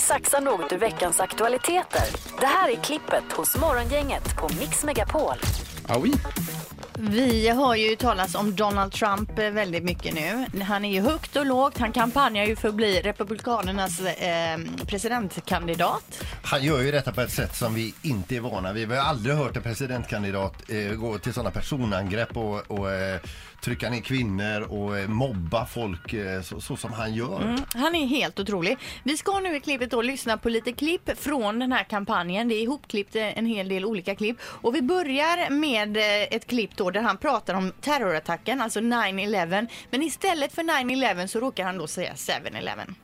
Vi saxar något ur veckans aktualiteter. Det här är klippet hos Morgongänget på Mix Megapol. Ah, oui. Vi har ju talat om Donald Trump eh, väldigt mycket nu. Han är ju högt och lågt. Han kampanjar ju för att bli Republikanernas eh, presidentkandidat. Han gör ju detta på ett sätt som vi inte är vana vid. Vi har aldrig hört en presidentkandidat eh, gå till sådana personangrepp och, och eh, trycka ner kvinnor och eh, mobba folk eh, så, så som han gör. Mm, han är helt otrolig. Vi ska nu i klippet då lyssna på lite klipp från den här kampanjen. Det är ihopklippt eh, en hel del olika klipp. Och vi börjar med eh, ett klipp då där han pratar om terrorattacken, alltså 9-11. Men istället för 9-11 så råkar han då säga 7-11.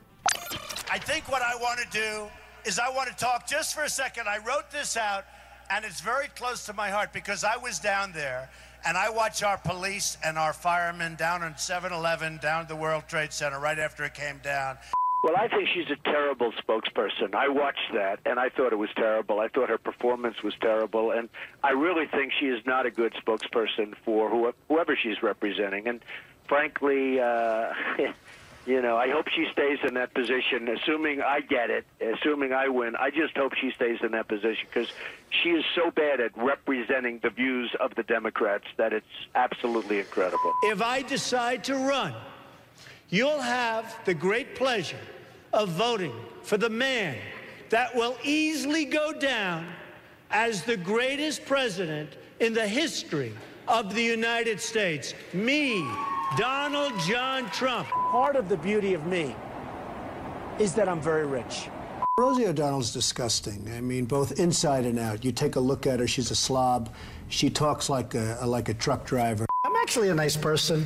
I think what I want to do is I want to talk just for a second. I wrote this out, and it's very close to my heart because I was down there and I watch our police and our firemen down on 7 Eleven, down at the World Trade Center right after it came down. Well, I think she's a terrible spokesperson. I watched that and I thought it was terrible. I thought her performance was terrible. And I really think she is not a good spokesperson for whoever she's representing. And frankly, uh, you know, I hope she stays in that position, assuming I get it, assuming I win. I just hope she stays in that position because she is so bad at representing the views of the Democrats that it's absolutely incredible. If I decide to run, you'll have the great pleasure of voting for the man that will easily go down as the greatest president in the history of the United States. Me, Donald John Trump. Part of the beauty of me is that I'm very rich. Rosie O'Donnell's disgusting. I mean, both inside and out. You take a look at her; she's a slob. She talks like a like a truck driver. I'm actually a nice person.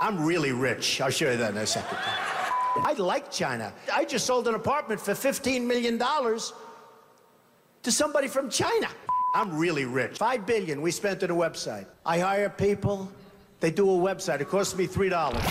I'm really rich. I'll show you that in a second. I like China. I just sold an apartment for $15 million to somebody from China. I'm really rich. Five billion we spent on a website. I hire people. They do a website. It costs me three dollars.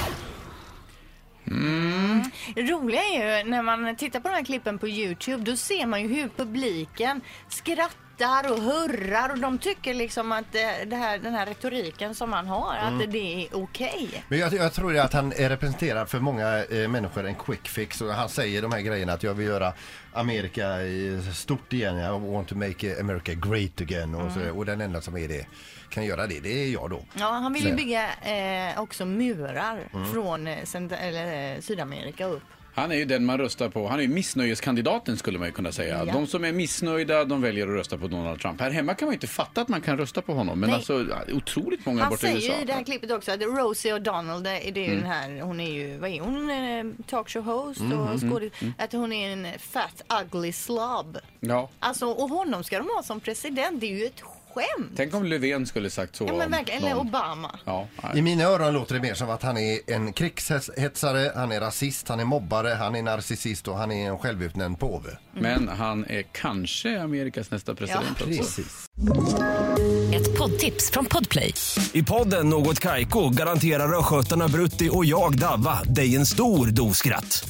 Det roliga är ju när man tittar på de här klippen på Youtube då ser man ju hur publiken skrattar och hurrar och de tycker liksom att det här, den här retoriken som han har, att det är okej. Men jag, jag tror att han är representerad för många eh, människor en quick fix och han säger de här grejerna att jag vill göra Amerika i stort igen, I want to make America great again och, så, och den enda som är det kan göra det, det är jag då. Ja, han vill ju bygga eh, också murar från eh, eh, Sydamerika upp. Han är ju den man röstar på. Han är ju missnöjeskandidaten skulle man ju kunna säga. Ja. De som är missnöjda, de väljer att rösta på Donald Trump. Här hemma kan man ju inte fatta att man kan rösta på honom. Men Nej. alltså, otroligt många Han borta i säger USA. ju i det här klippet också att Rosie O'Donnell, det, är ju den här, hon är ju, vad är hon, eh, talkshow-host och skådis, att hon är en fat ugly slob. Ja. Alltså, och honom ska de ha som president, det är ju ett skämt. Tänk om Löfven skulle sagt så Ja men om verkligen, eller någon. Obama. Ja, I nej. mina öron låter det mer som att han är en krigshetsare, han är rasist, han är mobbare, han är narcissist och han är en självutnämnd påve. Men han är kanske Amerikas nästa president Ja. också. Precis. Ett poddtips från Podplay. I podden Något Kaiko garanterar östgötarna Brutti och jag, Davva, dig en stor dos skratt.